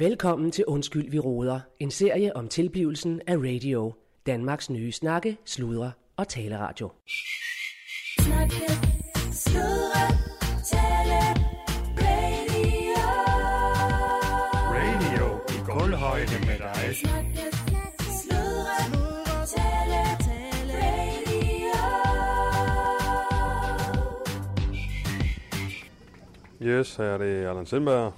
Velkommen til Undskyld, vi råder. En serie om tilblivelsen af radio. Danmarks nye snakke, sludre og taleradio. Snakke, sludre, tale, radio. Radio i gulvhøjde med dig. Snakke, sludre, tale, tale, radio. Yes, her er det Allan Sindberg,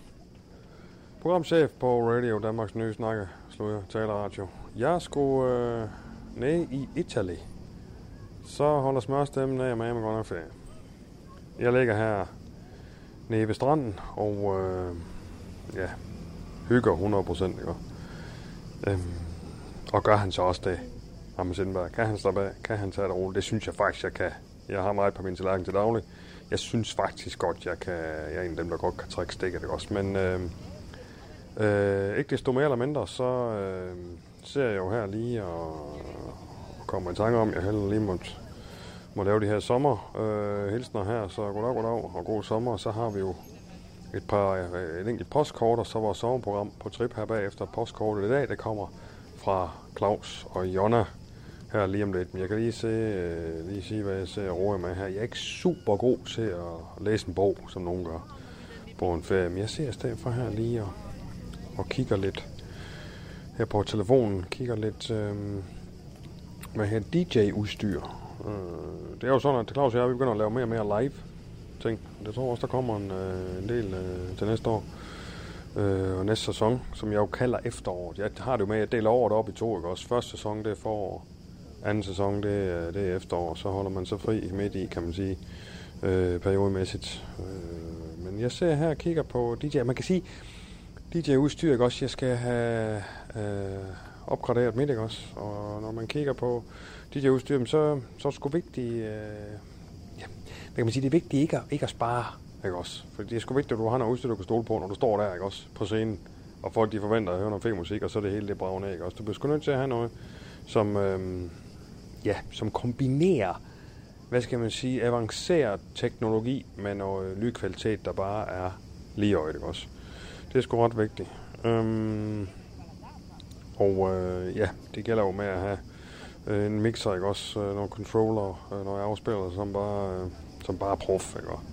programchef på Radio Danmarks Nye Snakke, Sludder Taleradio. Jeg skulle øh, ned i Italy. Så holder smørstemmen af mig med godt nok ferie. Jeg ligger her nede ved stranden og øh, ja, hygger 100% ikke? Øhm, og gør han så også det, Anders Sindberg. Kan han slappe af? Kan han tage det roligt? Det synes jeg faktisk, jeg kan. Jeg har meget på min tallerken til daglig. Jeg synes faktisk godt, jeg kan. Jeg er en af dem, der godt kan trække stikket, ikke også? Men øh, øh, ikke desto mere eller mindre, så øh, ser jeg jo her lige og, og kommer i tanke om, at jeg heller lige måtte, må lave de her sommer øh, hilsner her. Så goddag, goddag og god sommer. Så har vi jo et par øh, et enkelt postkort, og så vores sommerprogram på trip her bagefter. Postkortet i dag, det kommer fra Claus og Jonna her lige om lidt. Men jeg kan lige, se, øh, lige sige, hvad jeg ser roer med her. Jeg er ikke super god til at læse en bog, som nogen gør på en ferie. Men jeg ser i stedet for her lige og, og kigger lidt her på telefonen. Kigger lidt, øh, hvad her DJ-udstyr. Øh, det er jo sådan, at Claus og jeg vi begynder at lave mere og mere live ting. Det tror også, der kommer en, øh, en del øh, til næste år. Øh, og næste sæson, som jeg jo kalder efteråret. Jeg har det jo med, at jeg deler året op i to, ikke også? Første sæson, det er forår. Anden sæson, det er, øh, det er efterår. Så holder man sig fri midt i, kan man sige, øh, periodemæssigt. Øh, men jeg ser her og kigger på DJ. Man kan sige, DJ-udstyr, ikke også? Jeg skal have øh, opgraderet mit, ikke også? Og når man kigger på DJ-udstyr, så, så er det sgu vigtigt... Øh, ja, hvad kan man sige, det er vigtigt ikke at, ikke at spare, ikke også? For det er sgu vigtigt, at du har noget udstyr, du kan stole på, når du står der, ikke også? På scenen. Og folk, de forventer at høre noget fed musik, og så er det hele det bravende, ikke også? Du bliver sgu nødt til at have noget, som, øh, ja, som kombinerer, hvad skal man sige, avanceret teknologi med noget lydkvalitet, der bare er lige øjet, ikke også? Det er sgu ret vigtigt. Øhm, og øh, ja, det gælder jo med at have øh, en mixer, ikke også? Øh, nogle controller, øh, når jeg afspiller, som bare, øh, som bare er prof, ikke også?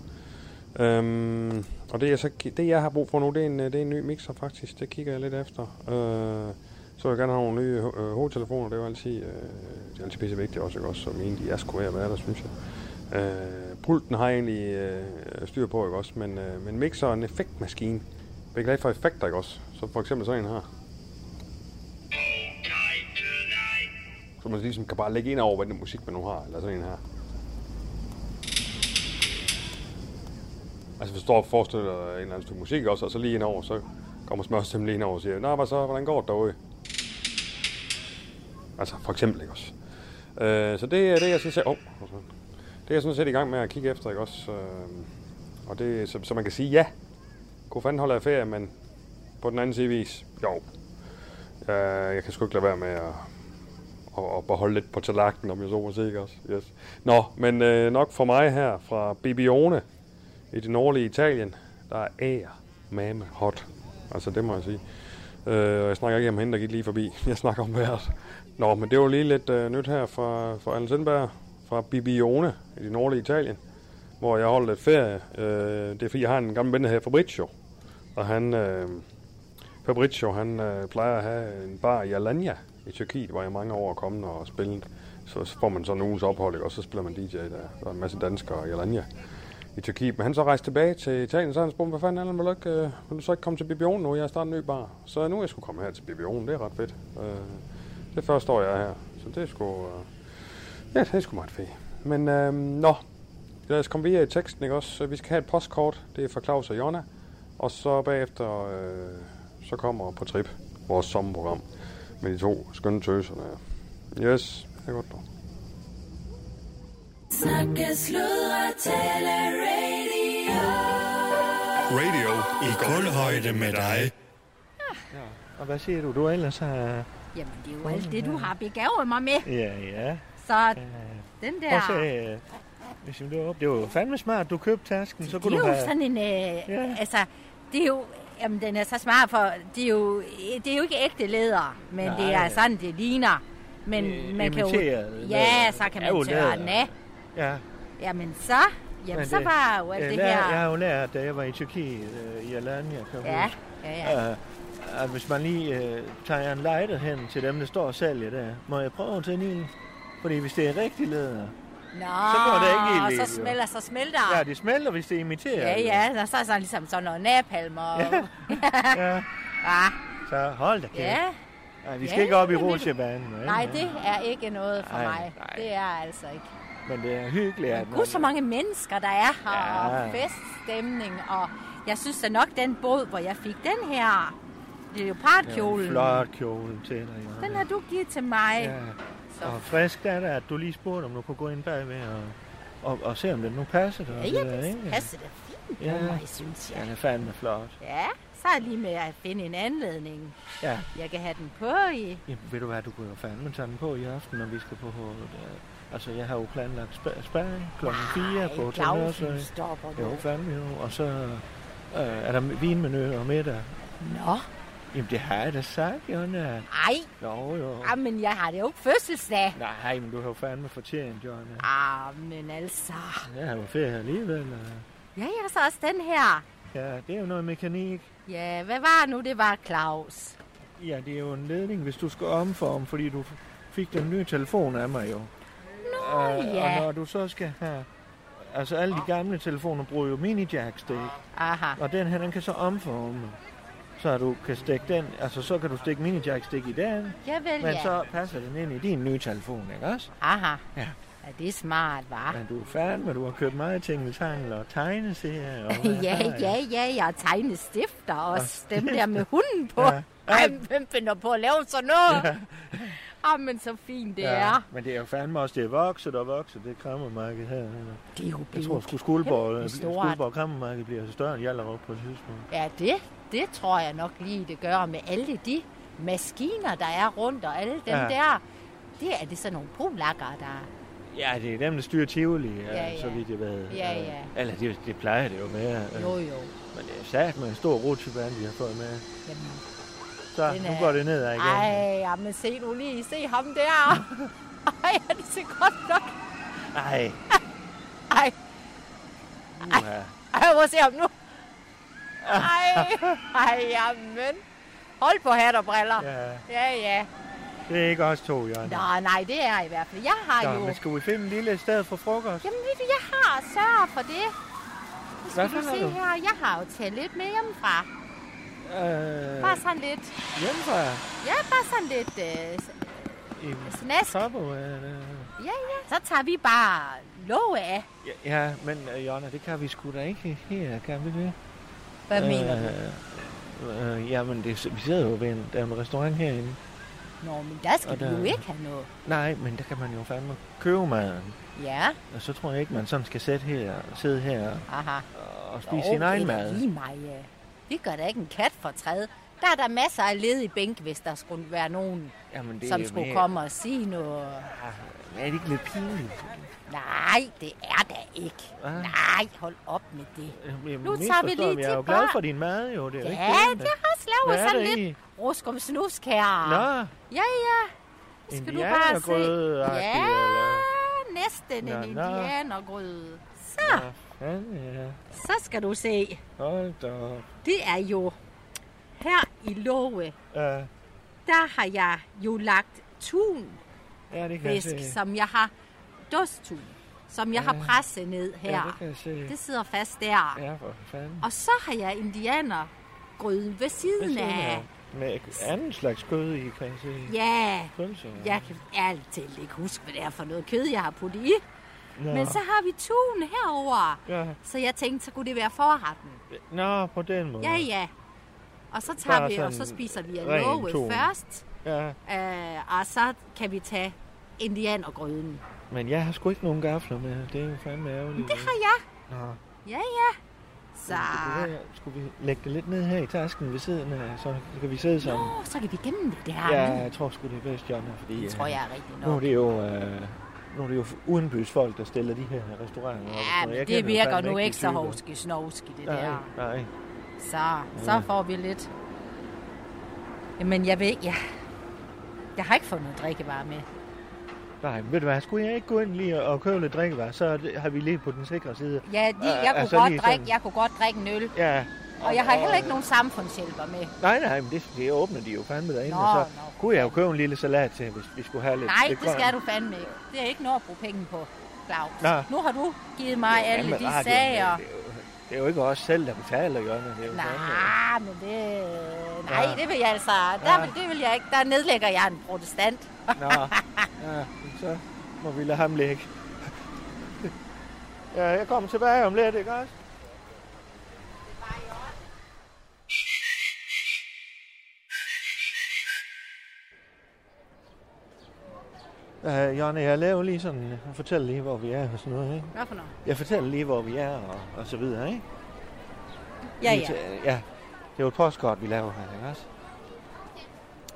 Øhm, og det, jeg så, det jeg har brug for nu, det er en, øh, det er en ny mixer faktisk. Det kigger jeg lidt efter. Øh, så vil jeg gerne have nogle nye øh, hovedtelefoner. Det er jo altid, øh, det er altid pisse vigtigt også, ikke også? som egentlig jeg skulle sgu ved være der, synes jeg. Øh, pulten har jeg egentlig øh, styr på, ikke også? Men, øh, men mixer effektmaskinen, jeg er glad for effekter, ikke også? Så for eksempel sådan en her. Så man ligesom kan bare lægge ind over, hvad den musik man nu har. Eller sådan en her. Altså hvis du står og forestiller dig en eller anden stykke musik også, og så lige ind over, så kommer smørstemmen lige ind over og siger, Nå, hvad så, hvordan går det derude? Altså for eksempel, ikke også? Øh, så det er det, jeg synes, jeg, oh, det er jeg sådan set i gang med at kigge efter, ikke også? Øh, og det, så, så man kan sige, ja, kunne fanden holde af ferie, men på den anden side vis, jo. Øh, jeg kan sgu ikke lade være med at, at, at beholde lidt på tallerkenen, om jeg så må sige, også? Yes. Nå, men øh, nok for mig her fra Bibione, i det nordlige Italien, der er ære mame hot. Altså, det må jeg sige. Øh, og jeg snakker ikke om hende, der gik lige forbi. Jeg snakker om vejret. Nå, men det var lige lidt øh, nyt her fra, fra Allen Sindberg, fra Bibione i det nordlige Italien, hvor jeg holdt lidt ferie. Øh, det er fordi, jeg har en gammel ven, der hedder Fabrizio. Og han, øh, Fabrizio, han øh, plejer at have en bar i Alanya i Tyrkiet, hvor jeg mange år er kommet og spillet. Så får man sådan en uges ophold, ikke? og så spiller man DJ der. Der er en masse danskere i Alanya i Tyrkiet. Men han så rejste tilbage til Italien, så han spurgte, hvad fanden Allan, vil du, ikke, øh, vil du så ikke komme til Bibion nu? Jeg har startet en ny bar. Så nu er jeg skulle komme her til Bibion, det er ret fedt. Øh, det er første år, jeg er her, så det er sgu, øh, ja, det er sgu meget fedt. Men øh, nå, lad os komme videre i teksten, ikke også? Vi skal have et postkort, det er fra Claus og Jonna. Og så bagefter, øh, så kommer på trip vores sommerprogram med de to skønne tøser der. Yes, det er godt dog. Snakke, sludre, tale, radio. Radio i gulvhøjde med dig. Og hvad siger du? Du er ellers har... Jamen, det er jo alt det, du har begavet mig med. Ja, ja. Så den der... Også, øh, hvis op. Det var jo fandme smart, du købte tasken, så det kunne er du jo have... sådan en... Øh, Ja. Altså, det er jo Jamen, den er så smart, for det er jo, det er jo ikke ægte læder, men Nej. det er sådan, det ligner. Men Øh, man kan jo... Ja, så kan man tørre den af. Ja. Jamen så, jamen, Men så var jo alt det lær- her... Jeg har jo lært, da jeg var i Tyrkiet, øh, i Alanya, kan Ja, huske, ja, ja. øh, at hvis man lige øh, tager en lighter hen til dem, der står og sælger der, må jeg prøve at tænde i? Fordi hvis det er rigtig læder, Nå, så går det ikke helt og så smelter, så smelter. ja, det smelter, hvis det er imiteret. Ja, ja, så er sådan ligesom sådan noget napalm og... Ja. ja. ja. Så hold da kæft. ja. Ej, vi Ja, skal ikke op i det- rutsjebanen. vel? Nej, det er ikke noget for Nej, mig. nej. Det er altså ikke. Men det er hyggeligt, at Gud, så mange mennesker, der er her, Ja. og feststemning, og jeg synes da nok, den båd, hvor jeg fik den her leopardkjole, en flot kjole til dig. ja. den har du givet til mig. Ja. Så, Og frisk er det, at du lige spurgte, om du kunne gå ind bagved og, og, og se, om det nu passer dig. ja, ja, der, det ikke? passer da fint på Ja. mig, synes Ja, jeg. den er fandme flot. Ja, så er lige med at finde en anledning. Ja, Jeg kan have den på i. ja ved du hvad, du kunne jo fandme tage den på i aften, når vi skal på... Uh, altså, jeg har jo planlagt spa- sparring klokken 4 på Hotel Clausen Hørsø. stopper Jo, fandme jo. Og så uh, er der vinmenu og middag. Nå, Jamen, det har jeg da sagt, Jonna. ej, Jo, jo. men jeg har det jo ikke fødselsdag. Nej, men du har jo fandme fortjent, Jonna. Ah, men altså. Jeg har jo ferie alligevel. og- Ja, jeg har så også den her. Ja, det er jo noget mekanik. Ja, hvad var nu? Det var Claus. Ja, det er jo en ledning, hvis du skal omforme, fordi du fik den nye telefon af mig jo. Nå, Øh, ja. Og når du så skal have... Altså, alle de gamle telefoner bruger jo mini-jack-stik, Aha. og den her, den kan så omforme. Så du kan stikke den, altså så kan du stikke mini-jack-stik i den, Ja, vel, men ja. så passer den ind i din nye telefon, ikke også? Aha. Ja. Ja, det er smart, var. Men du er fandme, du har købt meget tingeltangel og tegneserier. Og Ja, jeg? ja, ja, jeg har tegnet stifter også. Og Dem der med hunden på. Ja. Ej, hvem finder på at lave sådan noget? Ah, men så fint det er. Men det er jo fandme også, det er vokset og vokset, det krammermarked her. Det er jo Jeg blevet tror, sgu Skuldborg. Skuldborg Krammermarked bliver større end Hjallerup på et tidspunkt. Ja, det, det tror jeg nok lige, det gør med alle de maskiner, der er rundt, og alle dem Ja. der. Det er det sådan nogle polakker, der... Ja, det er dem, der styrer Tivoli, ja, Ja, ja. så ja. vidt jeg ved. Ja, ja. Eller det, det plejer det jo med. Jo, jo. Men det er sat med en stor rutsjebane, de har fået med. Jamen, Så Den nu er- går det nedad igen. ej, jamen se nu lige. Se ham der. Ej, er det så godt nok? Ej. Ej, Uha. ej, hvor se ham nu. Ej, ej, jamen. Hold på hat og briller. Ja, Ja, ja. det er ikke os to, Jørgen. Nå, nej, det er i hvert fald. Jeg har Nå, jo... men skal vi finde en lille sted for frokost? Jamen, ved du, jeg har sørget for det. Nu skal Hvad du se du? her. Jeg har jo taget lidt med hjemmefra. Øh, Bare sådan lidt... hjemmefra? Ja, bare sådan lidt øh, I snask. Tupperware? eller? Ja, ja. Så tager vi bare låget af. Ja, ja, men uh, Jonna, det kan vi sgu da ikke her, kan vi det? Hvad mener du? Øh, øh, jamen, det, vi sidder jo ved en, der er en restaurant herinde. Nå, men der skal og du der- jo ikke have noget. Nej, men der kan man jo fandme købe maden. Ja, Og så tror jeg ikke, man sådan skal sætte her, sidde her aha. og spise sin egen det er mad. lige mig, ja. Det gør da ikke en kat for træde. Der er der masser af ledige bænk, hvis der skulle være nogen, Jamen, det som skulle mere- komme og sige noget. Ah, Er det ikke lidt pinligt? Nej, det er da ikke. Ah. Nej, hold op med det. Jamen, Nu tager vi lige mig. Jeg er jo glad for din mad, jo. Det er jo ikke Ja, det. det har også Hvad lavet er sådan lidt i? ruskum snusk her. Nå, Ja, ja. Skal du bare se. Ja, eller? næsten Nå, en indianergrøde. Så, Nå, fanden, ja. så skal du se. Hold da. Det er jo her i Låge, Ja, der har jeg jo lagt tun ja, det kan jeg fisk, se. som jeg har dosttun, som jeg har Ja. presset ned Ja, her. det kan jeg se. Det sidder fast der. Ja, for fanden. Og så har jeg indianergrøden ved siden Hvad siger af. du? Med anden slags kød i, kan jeg se. Ja, Pølser. jeg kan talt ikke huske, hvad det er for noget kød, jeg har puttet i. Nå. Men så har vi tun herover. Ja. Så jeg tænkte, så kunne det være forretten. Nå, på den måde. Ja, ja. Og så tager Bare vi, og så spiser vi tun. først. ja. Øh, og så kan vi tage indianergrøden. Men jeg har sgu ikke nogen gafler med. Det er jo fandme ærgerligt. Det har jeg. Nå. Ja, ja. Så... Skulle, vi, skulle vi lægge det lidt ned her i tasken ved siden af, så kan vi sidde sammen? Nå, så kan vi gemme det der. Ja, jeg tror sgu det er bedst, Jonna, fordi... Det tror øh, jeg er rigtigt Nu er nok. det jo, øh, nu er det jo udenbys folk, der stiller de her restauranter op. Ja, men det virker nu ikke så hovski snovski, det Nej, der. nej. Så, så får vi lidt. Jamen, jeg ved ikke, ja. Jeg har ikke fået noget drikkevarer med. Nej, ved du hvad, skulle jeg ikke gå ind lige og købe lidt drikkevarer, så det- har vi lige på den sikre side. Ja, lige, jeg, kunne altså godt drikke, sådan- jeg kunne godt drikke en øl. Ja. Og jeg har heller ikke nogen samfundshjælper med. Nej, nej, men det, det åbner de jo fandme derinde, Nå, og så nå. kunne jeg jo købe en lille salat til, hvis vi skulle have lidt. Nej, lidt det skal du fandme ikke. Det er ikke noget at bruge penge på, Claus. Nå. Nu har du givet mig alle Jamen, de radioen, sager. Det er, jo, det er jo ikke os selv, der betaler, Jørgen. Det er jo fandme- Nej, men det... Nej, Ja. det vil jeg altså... Der, vil, det vil jeg ikke. Der nedlægger jeg en protestant. Nå, ja, så må vi lade ham ligge. Ja, jeg kommer tilbage om lidt, ikke også? Uh, Jonna, jeg laver lige sådan, jeg fortæller lige, hvor vi er og sådan noget, ikke? Hvad for noget? Jeg fortæller lige, hvor vi er og, og så videre, ikke? Ja, ja. ja, det er jo et postkort, vi laver her, ikke også?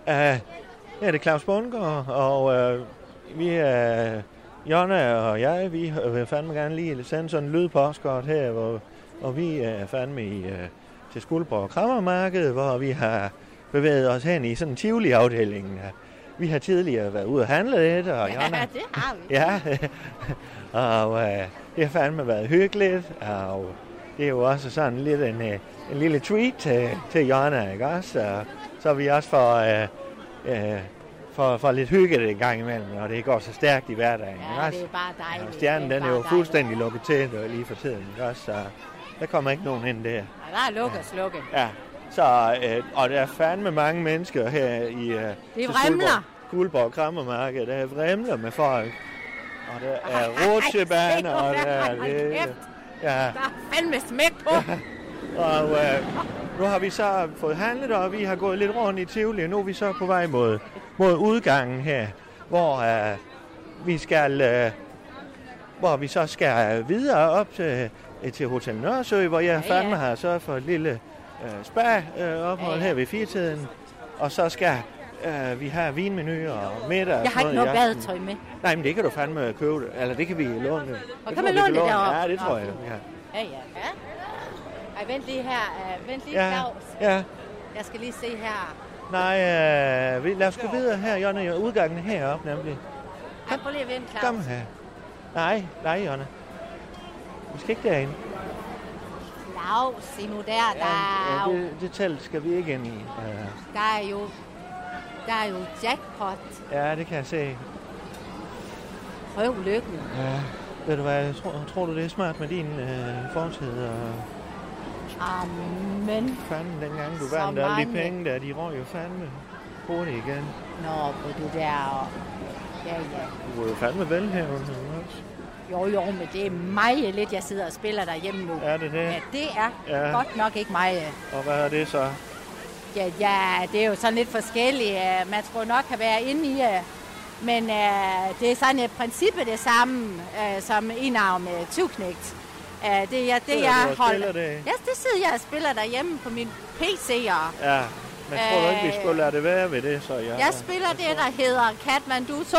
Uh, er det Claus Bundgaard, og uh, vi er... Jonna og jeg, vi vil fandme gerne lige sende sådan en lydpostkort her, hvor, hvor vi er fandme i, uh, til Skuldborg Krammermarked, hvor vi har bevæget os hen i sådan en Tivoli-afdelingen. Vi har tidligere været ude og handle lidt, og Jonna, Ja, det har vi. Ja, og øh, det har fandme været hyggeligt, og det er jo også sådan lidt en, øh, en lille treat til, til Jonna, ikke også? Så, så vi også får, øh, øh, får, får lidt hygge det en gang imellem, og det går så stærkt i hverdagen, Ja, også? det er bare dejligt. stjernen Det den er jo fuldstændig lukket til lige for tiden, ikke også? Så der kommer ikke nogen ind der. Ja, der er lukket og slukket. Ja, så, øh, og der er fandme mange mennesker her i øh, Det. Skuldborg- Skuldborg Krammermarked. Der er vrimler med folk. Og der er rutsjebaner, og der er det. Ja, Der er fandme smæk på. og øh, nu har vi så fået handlet, og vi har gået lidt rundt i Tivoli. Nu er vi så på vej mod, mod udgangen her, hvor øh, vi skal... Øh, hvor vi så skal videre op til, øh, til Hotel Nørresø, hvor jeg Ja, ja. fandme har sørget for et lille øh, spa-ophold Ja, ja. her ved firetiden. Og så skal øh, vi have vinmenu og middag. og Jeg har ikke noget badetøj med. Nej, men det kan du fandme købe. Eller det kan vi låne. Det kan tror man låne det deroppe? Ja, det Nå, tror jeg. Ja. Ja, ja. ja. Ej, vent lige her. Uh, vent lige, Ja, Claus. ja. Jeg skal lige se her. Nej, øh, lad os gå videre her, Jonna. Udgangen er heroppe, nemlig. Ej, prøv lige at vente. Kom her. Nej, nej, Jonna. Vi skal ikke derind. Claus, se nu der. Der er, Ja, jo, det, det telt skal vi ikke ind i. Øh, der er jo... Der er jo jackpot. Ja, det kan jeg se. Prøv lykken. Ja. Ved du hvad, tror, tror du det er smart med din øh, fortid? Og Amen. fanden, dengang du vandt alle de penge der, de røg jo fandme hurtigt igen. Nå, hvor du der... Ja, ja. Du var jo fandme velhævende også. Jo, jo, men det er meget lidt, jeg sidder og spiller derhjemme nu. Er det det? Ja, det er Ja. godt nok ikke mig. Og hvad er det så? Ja, ja, det er jo sådan lidt forskelligt. Man skulle nok have været inde i Men øh, det er sådan et princippet det samme, øh, som indavn med tyvknægt. Øh, det er det, jeg holder. det? Ja, det sidder jeg og spiller derhjemme på min PC'er. Ja, men tror du ikke, vi Øh, skulle lade det være ved det, så jeg... Jeg spiller det, der hedder Kathmandu 2,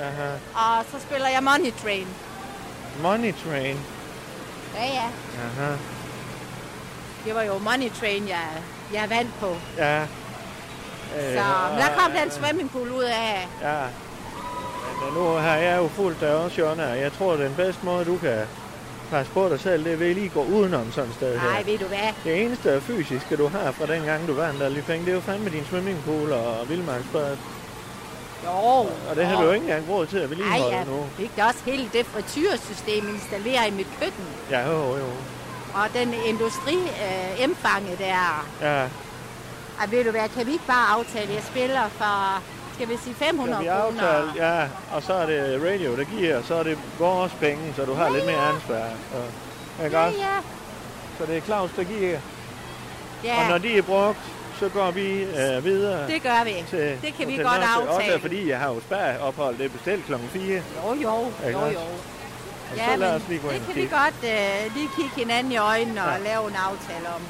Aha. og så spiller jeg Money Train. Money Train. Ja, ja. Aha. Det var jo Money Train, jeg, jeg vandt på. Ja. Så men der kom den swimmingpool ud af. Ja. Men nu har jeg jo fulgt dig også, Jonna. Jeg tror, den bedste måde, du kan passe på dig selv, det er ved lige at gå udenom sådan et sted Nej, her. ved du hvad? Det eneste fysiske, du har fra den gang, du vandt alle de penge, det er jo fandme din swimmingpool og vildmarksbad. Jo. Og det har du jo ikke engang råd til at Ej, vedligeholde jeg nu. fik da også hele det frityrsystem installeret i mit køkken. Ja, jo, jo. Og den industri øh, der. Ja, Ej, ved du hvad, kan vi ikke bare aftale, jeg spiller for, skal vi sige 500 vi kroner? aftalt, ja. Og så er det radio, der giver, og så er det vores penge, så du har lidt mere ansvar. Så, ikke Ja, også? ja. Så det er Claus, der giver. Ja, Og når de er brugt, så går vi øh, videre. det gør vi. til Det kan vi godt aftale. Også fordi jeg har jo spa-ophold, det er bestilt klokken 4. Jo, jo, Ikke jo, jo. Og Ja, så lad os lige gå det og kan vi kigge. godt øh, lige kigge hinanden i øjnene og Ja. lave en aftale om.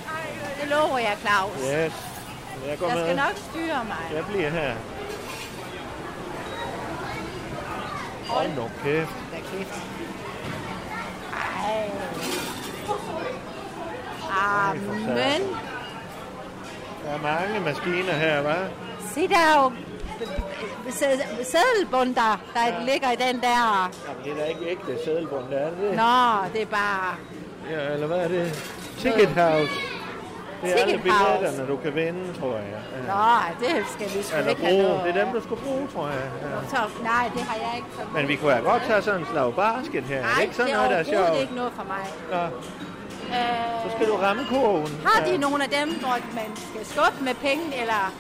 Det lover jeg, Claus. Yes. Jeg går Jeg med. skal nok styre mig. Jeg bliver her. Hold nu kæft. Da kæft. Ej. Amen. Der er mange maskiner her, hva'? Se, der er jo sæd- sædelbunder, der ligger i den der. Jamen, det er da ikke ægte sædelbund, er det det? Nå, det er bare... Ja, eller hvad er det? Ticket House. Det er alle billetterne, du kan vinde, tror jeg. Ja. Nå, det skal vi sgu ikke have bruge. noget Det er dem, du skal bruge, tror jeg. Ja. Så, nej, det har jeg ikke. Så Men vi kunne da godt tage sådan en slag basket her. er Nej, det ikke sådan det er noget, der er sjovt? ikke noget for mig. Nå, Øh, så skal du ramme kurven. har de Ja. nogle af dem, hvor man skal skubbe med penge, eller...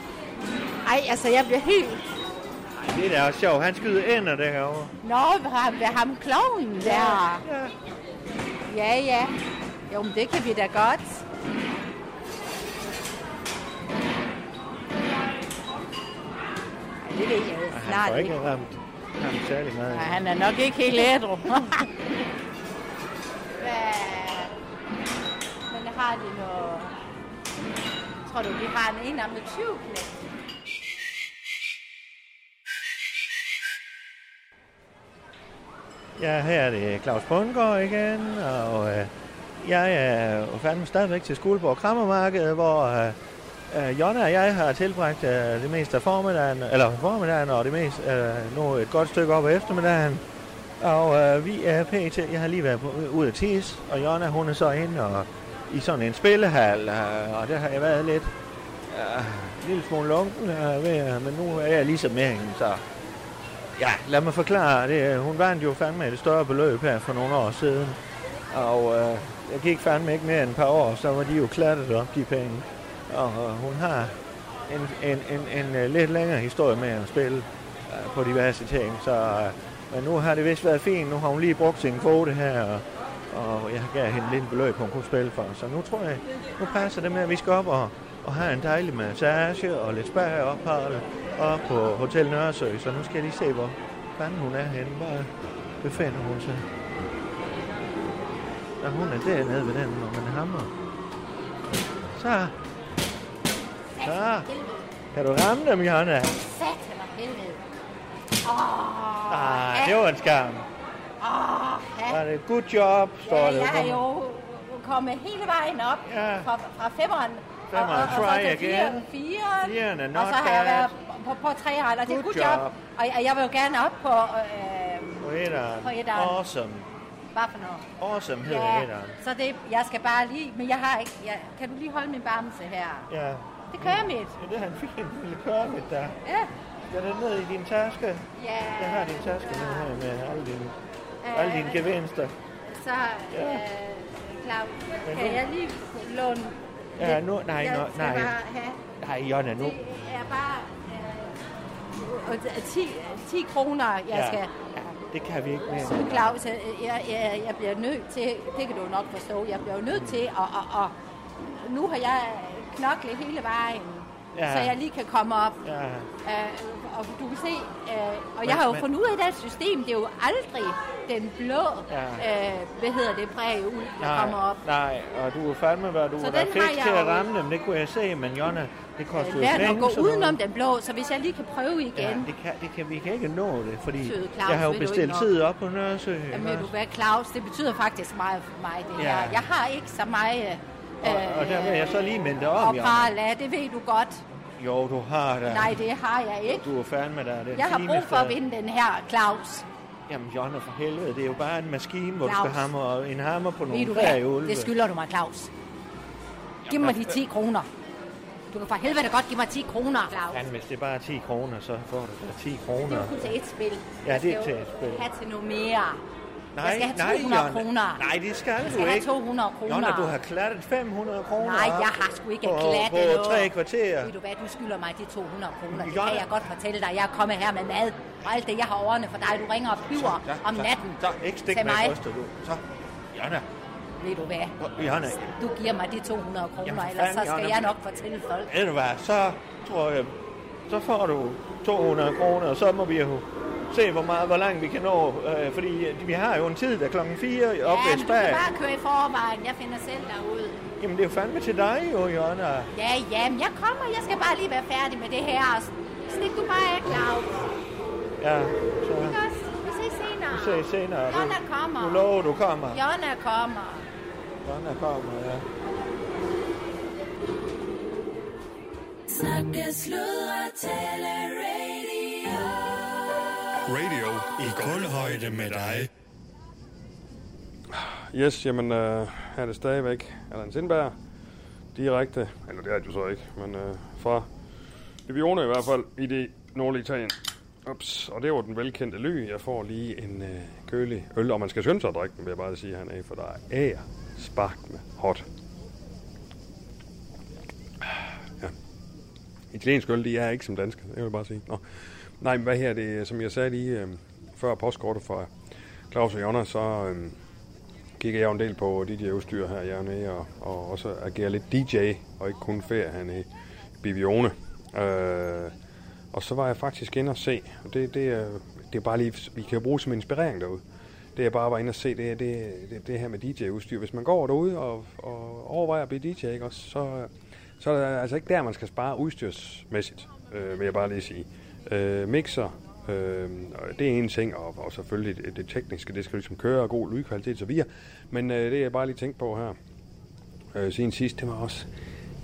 Ej, altså, jeg bliver helt... Det er da også sjovt. Han skyder ender derovre. Nå, ham, ham klovnen der. Ja. Ja, ja. Jo, men det kan vi da godt. Det ved jeg jo Han snart får ikke. ramt ham særlig meget. Nej, han er nok ikke helt ædru. Men har de noget... Tror du, de har en enarmet tyvknægt? Ja, her er det Claus Bundgaard igen, og øh, jeg er fandme stadigvæk til Skuldborg Krammermarked, hvor øh, øh, Jonna og jeg har tilbragt øh, det meste af formiddagen, eller formiddagen og det meste, øh, nu et godt stykke op af eftermiddagen. Og øh, vi er pt. Jeg har lige været på, øh, ude at tis, og Jonna hun er så inde og, i sådan en spillehal, øh, og der har jeg været lidt øh, en lille smule lunken, øh, ved, øh, men nu er jeg ligesom med hende, så Ja, lad mig forklare det. Øh, hun vandt jo fandme et større beløb her for nogle år siden. Og øh, jeg gik fandme ikke mere end et par år, så var de jo klattet op, de penge. Og hun har en, en, en, en, øh, lidt længere historie med at spille øh, på diverse ting. Så, øh, men nu har det vist været fint. Nu har hun lige brugt sin kvote her, og, og jeg gav hende lidt beløb, hun kunne spille for. Så nu tror jeg, nu passer det med, at vi skal op og, og have en dejlig massage og lidt spa-ophold op på Hotel Nørresø. Så nu skal jeg lige se, hvor fanden hun er henne. Hvor befinder hun sig? Ja, hun er dernede ved den, når man hammer. Så. Så. Kan du ramme dem, Jonna? Satan og helvede. Åh, Ah, det var en skam. Åh, ja. Var det good job, står Ja, det. jeg er jo kommet hele vejen op Ja. fra, fra femmeren. Femeren, og, og, og try så til fire, again. Firen, Firen er og så har jeg været på, på træeren, og det er Good good job. job. Og, og jeg vil jo gerne op på, øh, På etteren. På etteren. Awesome. hvad for noget? Awesome hedder Ja, etteren. så det, jeg skal bare lige, men jeg har ikke, jeg, kan du lige holde min bamse her? Ja. Det kører mit. Ja, det er en fin lille kørmit der. Ja, Skal den ned i din taske? ja. Jeg har din taske nu her med alle dine, Øh, alle dine gevinster. Så, Ja. øh, Claus, kan jeg lige låne Ja, nu, nej, jeg nå, nej. bare Nej, Jonna, nu. Det er bare øh, og det er 10, 10 kroner, jeg Ja. skal... Ja, det kan vi ikke mere. Så Claus, jeg, jeg, jeg, jeg bliver nødt til, det kan du nok forstå, jeg bliver nødt til at, at, at nu har jeg knoklet hele vejen, Ja. så jeg lige kan komme op. Ja, Uh, og du kan se, uh, og jeg har jo men- fundet ud af, det system, det er jo aldrig den blå, Ja. uh, hvad hedder det, præg ud, der nej, kommer op. nej, og du er fandme, hvad du Så er har fik til at jo- ramme dem, det kunne jeg se, men Jonna, det koster jo Lad penge. at gå udenom den blå, så hvis jeg lige kan prøve igen. Ja, det kan, det kan, vi kan ikke nå det, fordi Søde Claus, jeg har jo bestilt tid op på Nørresø. Jamen, ved du hvad, Claus, det betyder faktisk meget for mig, det Ja. her. Jeg har ikke så meget... Og, og der vil jeg så lige minde dig om, Og prale af, det ved du godt. Jo, du har da. Nej, det har jeg ikke. Du er fandme der. Den Jeg har brug for at vinde den her, Claus. Jamen, Jonna, for helvede, det er jo bare en maskine, hvor du Claus. skal hamre en hammer på nogle du prærieulve. det skylder du mig, Claus. Giv mig de 10 kroner. Du kan for helvede godt give mig 10 kroner, Claus. Men hvis det er bare 10 kroner, så får du da 10 Det kroner. er jo kun til et spil. Ja, det er til et spil. have til noget mere. Nej, jeg skal have nej, 200 Jonna. kroner. Nej, det skal Jeg du skal have ikke. 200 kroner. Jonna, du har klattet 500 kroner Nej, jeg har sgu ikke på, klattet på noget. tre kvarterer. Ved du hvad, du skylder mig de 200 kroner. Det Jonna. kan jeg godt fortælle dig. Jeg er kommet her med mad og alt det, jeg har ordnet for dig. Du ringer og flyver Så, om så, natten Så, ikke stik mig brystet, du. Så, Jonna. Ved du hvad? Jonna, Du giver mig de 200 kroner, Jamen, ellers så skal Jonna. jeg nok fortælle folk. ved du hvad, så tror jeg, så får du 200 kroner, og så må vi jo se, hvor, meget, hvor langt vi kan nå. Øh, fordi øh, vi har jo en tid, der klokken 4 op ved Spag. Ja, men du kan bare køre i forvejen. Jeg finder selv derud. Jamen, det er jo fandme til dig jo, Jonna. Ja, ja, men jeg kommer. Jeg skal bare lige være færdig med det her. Stik du bare af, Claus. Ja, så... Ikke også? Vi ses senere. Vi ses senere. Jonna kommer. Du lover, du kommer. Jonna kommer. Jonna kommer, ja. Snakke, sludre, tale, radio. Radio i kulhøjde med dig. Yes, jamen øh, her er det stadigvæk Allan Sindberg. Direkte, eller det er det jo så ikke, men øh, fra Livione i hvert fald, i det nordlige Italien. Ups, og det var den velkendte ly. Jeg får lige en øh, kølig øl, og man skal skynde sig at drikke den, vil jeg bare sige hernede, for der er ære spark med hot. Ja. Italiensk øl, de er ikke som danske, det vil jeg bare sige. Nå. Nej, men hvad her det, som jeg sagde lige øh, før postkortet fra Claus og Jonna, så øh, kigger jeg jo en del på DJ-udstyr her hernede, og, og også agerer lidt DJ, og ikke kun ferie hernede i Bivione. Øh, og så var jeg faktisk inde og se, og det, det, er, det er bare lige, vi kan jo bruge som inspirering derude. Det jeg bare var inde og se, det er det, det, det her med DJ-udstyr. Hvis man går derude og, og overvejer at blive DJ, ikke, også, så, så er det altså ikke der, man skal spare udstyrsmæssigt, øh, vil jeg bare lige sige. Øh, mixer, øh, det er en ting, og, og selvfølgelig det, det tekniske, det skal ligesom køre, og god lydkvalitet og så videre. Men øh, det jeg bare lige tænkt på her, øh, siden sidst, det var også,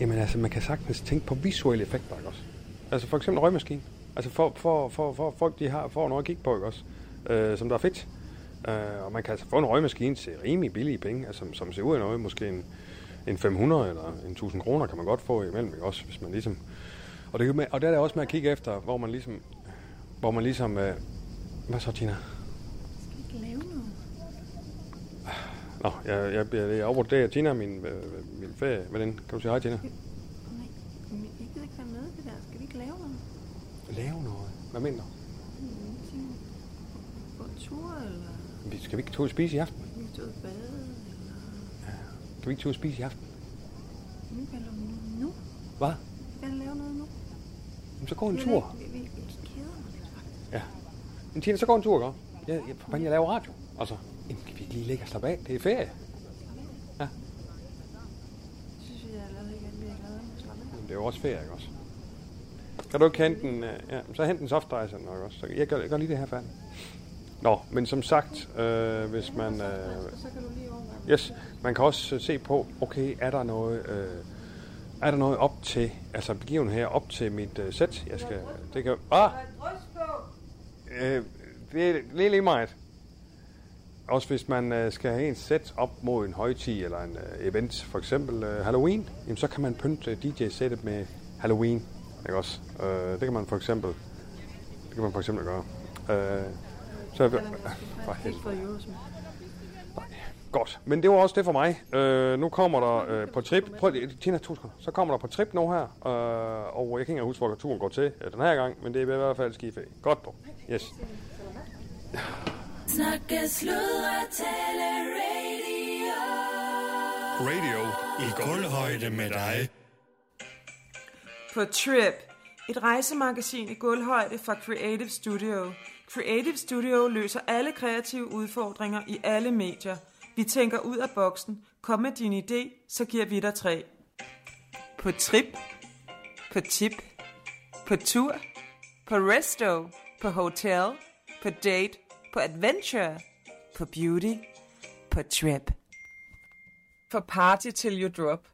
jamen altså, man kan sagtens tænke på visuelle effekter, ikke også? Altså for eksempel røgmaskinen. Altså for, for, for, for folk, de har, får noget at kigge på, ikke også? Øh, som der er fedt. Øh, og man kan altså få en røgmaskine til rimelig billige penge, altså, som, som ser ud af noget, måske en, en 500 eller en 1000 kroner kan man godt få imellem, ikke også? Hvis man ligesom... Og det, er med, og det er der også med at kigge efter, hvor man ligesom... Hvor man ligesom... Øh, hvad så, Tina? Nå, jeg, jeg, jeg, jeg det. Tina, min, øh, min ferie. Hvordan? Kan du sige hej, Tina? Nej, jeg gider ikke være med det der. Skal vi ikke lave noget? Lave noget? Hvad mener du? Gå tur, eller Vi- Skal vi ikke tage og spise i aften? vi kan tage og bade, eller Skal vi ikke tage og spise i aften? nu kan lave noget nu. Hvad? Vi kan lave noget nu. Så gå en Jeg tur. Ja. Men Tina, så gå en tur, ikke? Jeg, jeg, for jeg laver radio. Altså, jamen, kan vi ikke lige ligge og slappe af? Det er ferie. Jeg synes, jeg er lavet igen. Vi er glade. Jamen, det er jo også ferie, ikke også? Kan du ikke hente den? øh, Ja, så hent en noget, ikke også? Så jeg gør, jeg gør lige det her færdigt. Nå, men som sagt, øh, hvis man... Øh. Yes, man kan også øh, se på, okay, er der noget, øh, er der noget op til, altså begiven her op til mit øh, sæt, jeg skal, det kan, ah, øh, det er er lige meget. Også hvis man øh, skal have en sæt op mod en højtid eller en øh, event, for eksempel øh, Halloween, jamen, så kan man pynte DJ-sættet med Halloween, ikke også? Øh, det kan man for eksempel, det kan man for eksempel gøre. Øh, så, øh, for helvede. Godt, men det var også det for mig. Øh, nu kommer der øh, på trip. Prøv lige, Tina, to sekunder. Så kommer der på trip nu her. Øh, og jeg kan ikke huske, hvor turen går til øh, den her gang, men det er i hvert fald skiferie. Godt på. Yes. Snakke, sludre, tale, radio. Radio i kulhøjde med dig. På Trip, et rejsemagasin i gulvhøjde fra Creative Studio. Creative Studio løser alle kreative udfordringer i alle medier. Vi tænker ud af boksen. Kom med din idé, så giver vi dig tre. På Trip, på Tip, på Tur, på Resto, på Hotel, på Date, på Adventure, på Beauty, på Trip. For party till you drop.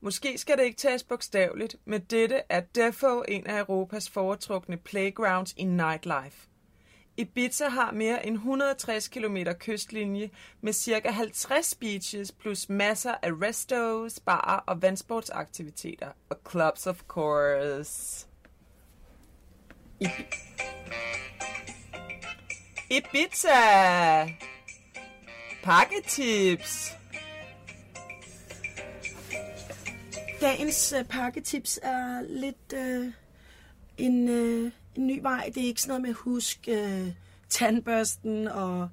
Måske skal det ikke tages bogstaveligt, men dette er Defo en af Europas foretrukne playgrounds i nightlife. Ibiza har mere end 160 km kystlinje med ca. 50 beaches plus masser af restos, barer og vandsportsaktiviteter. Og clubs of course. Ib- Ibiza! Pakketips! Dagens øh, pakketips er lidt øh, en, øh, en ny vej. Det er ikke sådan noget med husk øh, tandbørsten og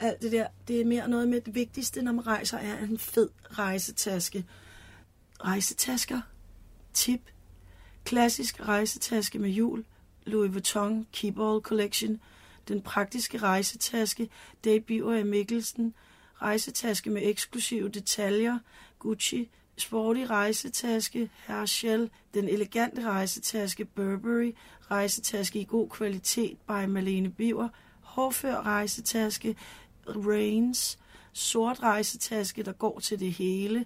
alt det der. Det er mere noget med det vigtigste, når man rejser, er en fed rejsetaske. Rejsetasker. Tip. Klassisk rejsetaske med hjul. Louis Vuitton Keepall Collection. Den praktiske rejsetaske. Debuter af Mikkelsen. Rejsetaske med eksklusive detaljer. Gucci sporty rejsetaske, Herschel, den elegante rejsetaske Burberry, rejsetaske i god kvalitet by Malene Biver, hårfør rejsetaske Reigns, sort rejsetaske, der går til det hele,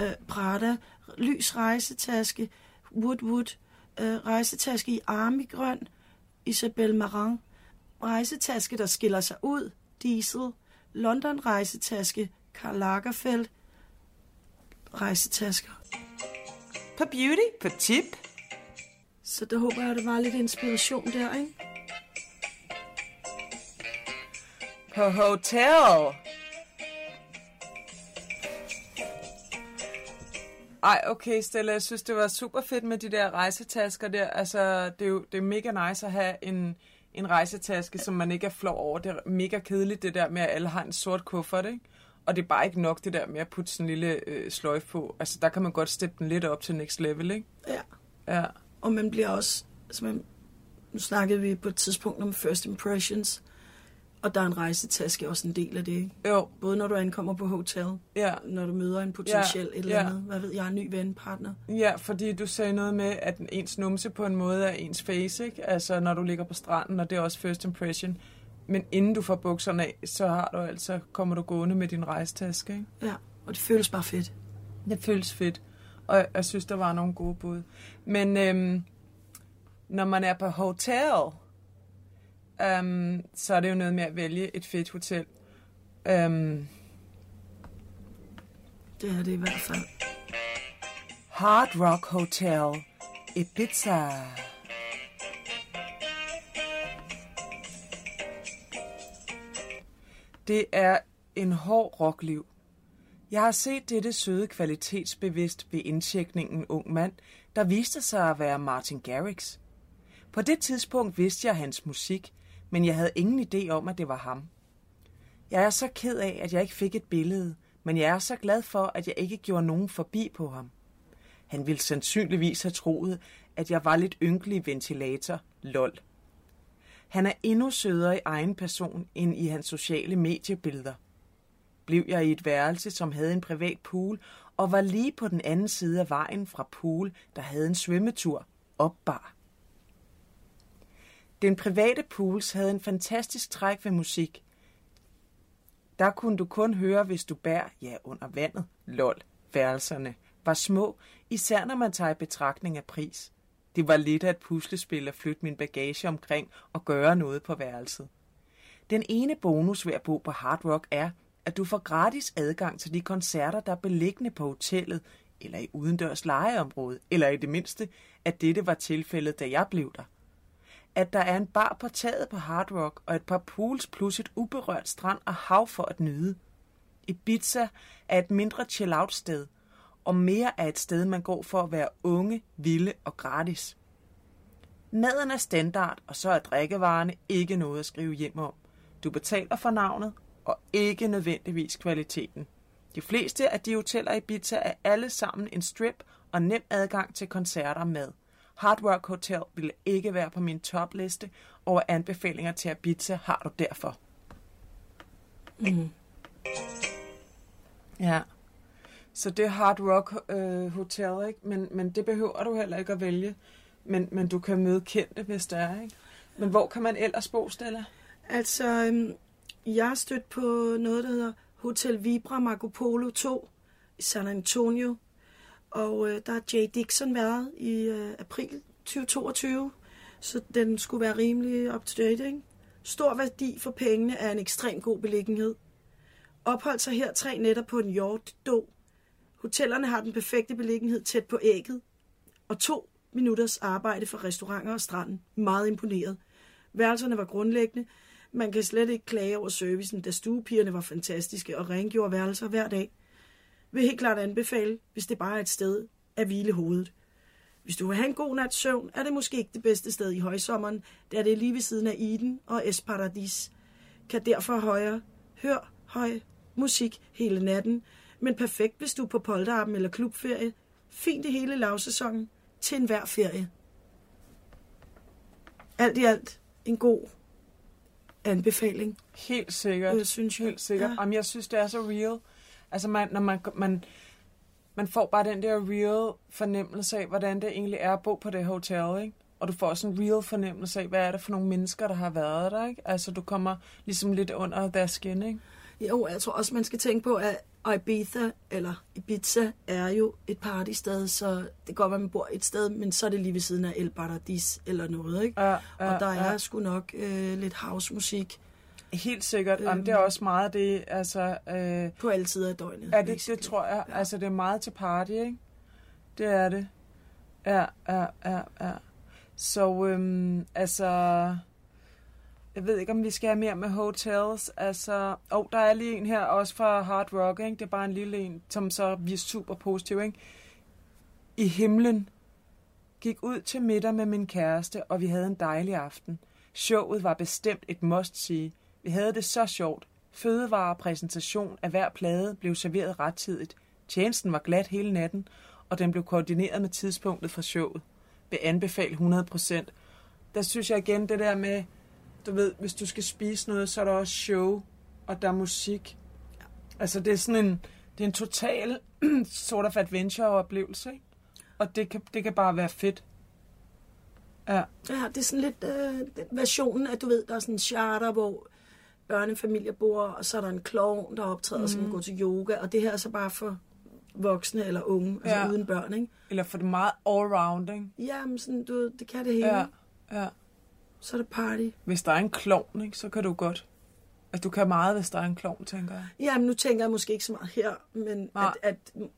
øh, Prada, lys rejsetaske, Woodwood, øh, rejsetaske i armigrøn, Isabel Marant. Rejsetaske, der skiller sig ud, Diesel. London rejsetaske, Karl Lagerfeld. Rejsetasker. På beauty, på tip. Så der håber jeg, der var lidt inspiration der, ikke? På hotel. Ej, okay, Stella, jeg synes, det var super fedt med de der rejsetasker der. Altså, det er jo det er mega nice at have en, en rejsetaske, som man ikke er flov over. Det er mega kedeligt, det der med, at alle har en sort kuffert, ikke? Og det er bare ikke nok, det der med at putte sådan en lille øh, sløjf på. Altså, der kan man godt steppe den lidt op til next level, ikke? Ja. Ja. Og man bliver også... Altså man, nu snakkede vi på et tidspunkt om first impressions, og der er en rejsetaske også en del af det, ikke? Jo. Både når du ankommer på hotel, Ja. når du møder en potentiel Ja, et eller ja. andet, hvad ved jeg, en ny ven, partner. Ja, fordi du sagde noget med, at ens numse på en måde er ens face, ikke? Altså, når du ligger på stranden, og det er også first impression. Men inden du får bukserne af, så har du altså, kommer du gående med din rejstaske, ikke? Ja, og det føles bare fedt. Det føles fedt. Og jeg, jeg synes, der var nogle gode bud. Men øhm, når man er på hotel, øhm, så er det jo noget med at vælge et fedt hotel. Øhm, Det er det i hvert fald. Hard Rock Hotel, Ibiza. Det er en hård rockliv. Jeg har set dette søde kvalitetsbevidst ved indtjekningen ung mand, der viste sig at være Martin Garrix. På det tidspunkt vidste jeg hans musik, men jeg havde ingen idé om, at det var ham. Jeg er så ked af, at jeg ikke fik et billede, men jeg er så glad for, at jeg ikke gjorde nogen forbi på ham. Han ville sandsynligvis have troet, at jeg var lidt ynkelig ventilator. Lol. Han er endnu sødere i egen person end i hans sociale mediebilleder. Blev jeg i et værelse, som havde en privat pool, og var lige på den anden side af vejen fra pool, der havde en svømmetur, opbar. Den private pools havde en fantastisk træk ved musik. Der kunne du kun høre, hvis du bær, ja, under vandet, lol, værelserne, var små, især når man tager i betragtning af pris. Det var lidt af et puslespil at flytte min bagage omkring og gøre noget på værelset. Den ene bonus ved at bo på Hard Rock er, at du får gratis adgang til de koncerter, der er beliggende på hotellet, eller i udendørs legeområde, eller i det mindste, at dette var tilfældet, da jeg blev der. At der er en bar på taget på Hard Rock og et par pools plus et uberørt strand og hav for at nyde. Ibiza er et mindre chill-out sted, og mere er et sted, man går for at være unge, vilde og gratis. Maden er standard, og så er drikkevarerne ikke noget at skrive hjem om. Du betaler for navnet, og ikke nødvendigvis kvaliteten. De fleste af de hoteller i Ibiza er alle sammen en strip og nem adgang til koncerter med. Hard Rock Hotel ville ikke være på min topliste over anbefalinger til Ibiza, har du derfor. Mm. Ja. Så det er Hard Rock øh, Hotel, ikke? Men, men det behøver du heller ikke at vælge. Men, men du kan møde kendte, hvis der er, ikke? Men hvor kan man ellers bo, Stella? Altså, øhm, jeg har stødt på noget, der hedder Hotel Vibra Marco Polo 2 i San Antonio. Og øh, der har Jay Dixon været i øh, april 2022, så den skulle være rimelig up to date, ikke? Stor værdi for pengene er en ekstrem god beliggenhed. Opholdt sig her tre nætter på en yacht do. Hotellerne har den perfekte beliggenhed tæt på ægget. Og to minutters arbejde fra restauranter og stranden. Meget imponeret. Værelserne var grundlæggende. Man kan slet ikke klage over servicen, da stuepigerne var fantastiske og rengjorde værelser hver dag. Vil helt klart anbefale, hvis det bare er et sted at hvile hovedet. Hvis du vil have en god nats søvn, er det måske ikke det bedste sted i højsommeren, da det er lige ved siden af Eden og Esparadis. Kan derfor højre, hør høj musik hele natten, men perfekt hvis du er på polterappen eller klubferie. Fint i hele lavsæsonen til enhver ferie. Alt i alt en god anbefaling. Helt sikkert. Jeg synes, Helt sikkert. Ja. Jamen, jeg synes, det er så real. Altså, man, når man, man, man får bare den der real fornemmelse af, hvordan det egentlig er at bo på det hotel, ikke? Og du får også en real fornemmelse af, hvad er det for nogle mennesker, der har været der, ikke? Altså, du kommer ligesom lidt under deres skin, ikke? Jo, jeg tror også, man skal tænke på, at Og Ibiza, eller Ibiza, er jo et partysted, så det kan godt være, man bor et sted, men så er det lige ved siden af El Paradis eller noget, ikke? Ja, og der er sgu nok øh, lidt housemusik Helt sikkert. Øhm, det er også meget det, altså... Øh, på alle tider af døgnet. Ja, det, det tror jeg. Ja. Altså, det er meget til party, ikke? Det er det. Ja, ja, ja, ja. Så, øhm, altså... Jeg ved ikke, om vi skal have mere med hotels. Altså, oh, der er lige en her, også fra Hard Rock, ikke? Det er bare en lille en, som så vi er super positiv, ikke? I himlen gik ud til middag med min kæreste, og vi havde en dejlig aften. Showet var bestemt et must-see. Vi havde det så sjovt. Fødevarepræsentation af hver plade blev serveret rettidigt. Tjenesten var glat hele natten, og den blev koordineret med tidspunktet for showet. Vil anbefale 100%. Der synes jeg igen det der med, du ved, hvis du skal spise noget, så er der også show, og der er musik. Altså det er sådan en, det er en total sort of adventure-oplevelse, ikke? Og det kan, det kan bare være fedt. Ja. Ja, det er sådan lidt øh, versionen af, du ved, der er sådan en charter, hvor børnefamilier bor, og så er der en klovn, der optræder, mm. som går til yoga, og det her er så bare for voksne eller unge, altså Ja. uden børn, ikke? Eller for det meget all-round, ikke? Ja, men sådan, du det kan det hele. Ja, ja. Så er det party. Hvis der er en klovn, ikke, så kan du godt. Altså, du kan meget, hvis der er en klovn, tænker jeg. Ja, men nu tænker jeg måske ikke så meget her, men Nej. at, at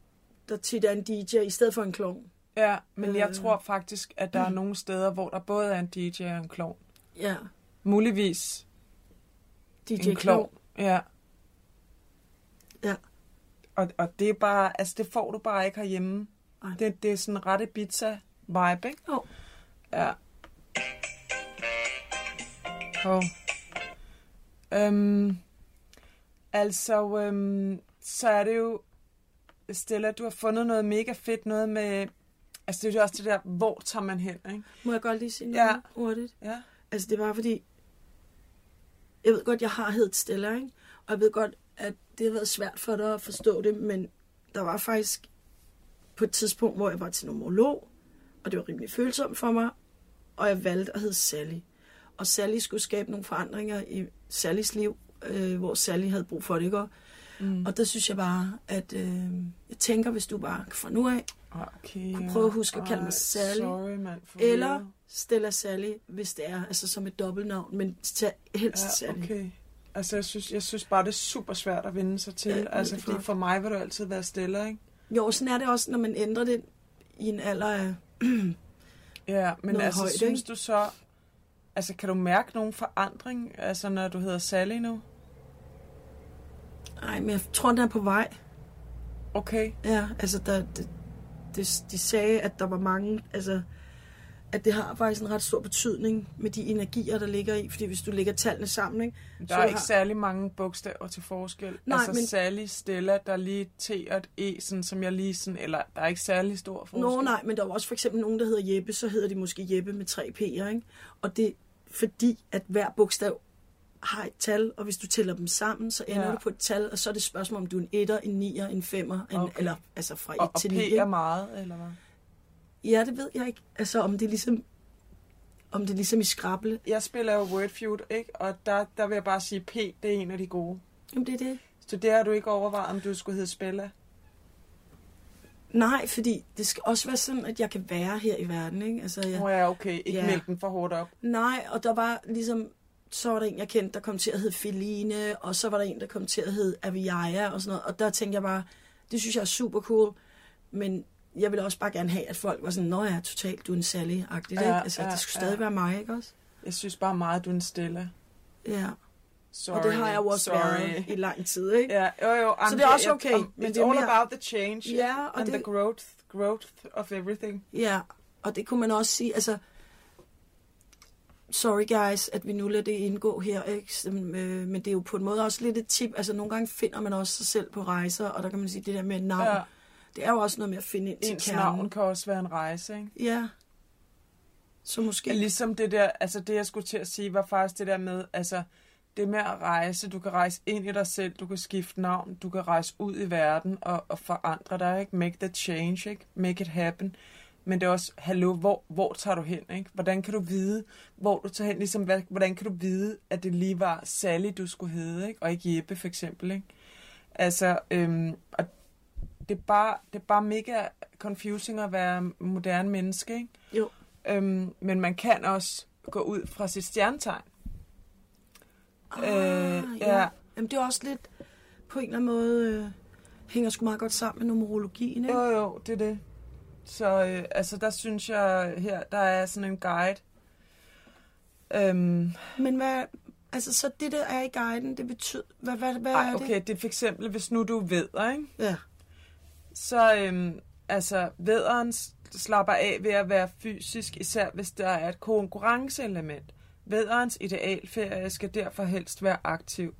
der tit er en DJ i stedet for en klovn. Ja, men jeg Øh. tror faktisk, at der er nogle steder, hvor der både er en DJ og en klovn. Ja, Muligvis DJ en klovn. Ja. Ja. Og, og det er bare, altså det får du bare ikke herhjemme. Det, det er sådan ret Ibiza-vibe, ikke? Jo. Ja. Oh. Øhm, altså, øhm, så er det jo, Stella, du har fundet noget mega fedt, noget med, altså det er jo også det der, hvor tager man hen, ikke? Må jeg godt lige sige Ja. noget hurtigt? Ja. Altså, det var fordi, jeg ved godt, jeg har heddet Stella, ikke? Og jeg ved godt, at det har været svært for dig at forstå det, men der var faktisk på et tidspunkt, hvor jeg var til numerolog, og det var rimelig følsomt for mig, og jeg valgte at hedde Sally. Og Sally skulle skabe nogle forandringer i Sallys liv, øh, hvor Sally havde brug for det, ikke? Mm. Og der synes jeg bare, at øh, jeg tænker, hvis du bare fra nu af Okay, kunne prøve at huske at kalde mig Sally, Sorry. For eller. Stella Sally, hvis det er, altså som et dobbeltnavn, men helst Ja, Sally. okay. Altså, jeg synes, jeg synes bare, det er super svært at vende sig til. Ja, altså, fordi for mig vil du altid være stille, ikke? Jo, sådan er det også, når man ændrer det i en alder af... Ja, men altså, højt, synes ikke? du så... Altså, kan du mærke nogen forandring, altså, når du hedder Sally nu? Nej, men jeg tror, den er på vej. Okay. Ja, altså, der, det, det, de sagde, at der var mange... Altså, at det har faktisk en ret stor betydning med de energier, der ligger i. Fordi hvis du lægger tallene sammen, ikke? Der er ikke særlig mange bogstaver til forskel. Nej, altså, men- Sally, Stella, der er lige T og et E, sådan, som jeg lige sådan... Eller, der er ikke særlig stor forskel. Nå, nej, men der er også for eksempel nogen, der hedder Jeppe, så hedder de måske Jeppe med tre P'er, ikke? Og det er fordi, at hver bogstav har et tal, og hvis du tæller dem sammen, så ender Ja. du på et tal, og så er det et spørgsmål, om du er en etter, en nier, en femmer, en, Okay. eller altså fra 1 Og, og til P 9. ikke? er meget, eller hvad? Ja, det ved jeg ikke. Altså, om det er ligesom, om det er ligesom i skrable. Jeg spiller jo Wordfeud, ikke? Og der, der vil jeg bare sige, P, det er en af de gode. Jamen, det er det. Så det har du ikke overvejet, om du skulle hedde Spella? Nej, fordi det skal også være sådan, at jeg kan være her i verden, ikke? Altså, jeg, oh, ja, okay. Ikke Ja. mælke den for hårdt op. Nej, og der var ligesom, så var der en, jeg kendte, der kom til at hedde Feline, og så var der en, der kom til at hedde Aviaja og sådan noget. Og der tænkte jeg bare, det synes jeg er super cool, men jeg ville også bare gerne have, at folk var sådan, nå ja, totalt, du er en Sally-agtig, Ja, ikke? Altså, ja, det skulle ja. stadig være mig, ikke også? Jeg synes bare meget, du er en Stella. Ja, Sorry. og det har jeg jo også Sorry. været i lang tid, ikke? Ja, jo, jo. Så det er også okay, men men it's det er all mere- about the change Ja, og and det- the growth, growth of everything. Ja, og det kunne man også sige, altså, sorry guys, at vi nu lader det indgå her, ikke? Øh, men det er jo på en måde også lidt et tip, altså nogle gange finder man også sig selv på rejser, og der kan man sige, det der med navn, Ja. Det er jo også noget med at finde ind til Ens kernen. navn kan også være en rejse, ikke? Ja, så måske, Ligesom det der, altså det jeg skulle til at sige, var faktisk det der med, altså det med at rejse, du kan rejse ind i dig selv, du kan skifte navn, du kan rejse ud i verden og, og forandre dig, ikke? Make the change, ikke? Make it happen. Men det er også, hallo, hvor, hvor tager du hen, ikke? Hvordan kan du vide, hvor du tager hen, ligesom, hvad, hvordan kan du vide, at det lige var Sally, du skulle hedde, ikke? Og ikke Jeppe, for eksempel, ikke? Altså, øhm, og det er, bare, det er bare mega confusing at være moderne menneske, ikke? Jo. Øhm, men man kan også gå ud fra sit stjernetegn. Ah, Øh, ja. ja. Jamen, det er også lidt på en eller anden måde øh, hænger sgu meget godt sammen med numerologien, ikke? Jo, jo, det er det. Så øh, altså, der synes jeg her, der er sådan en guide. Øhm, Men hvad, altså så det der er i guiden, det betyder, hvad, hvad, hvad ej, er okay, det? det er for eksempel, hvis nu du ved, ikke? Ja. Så øhm, altså, vederen slapper af ved at være fysisk, især hvis der er et konkurrenceelement. Vederens idealferie skal derfor helst være aktiv.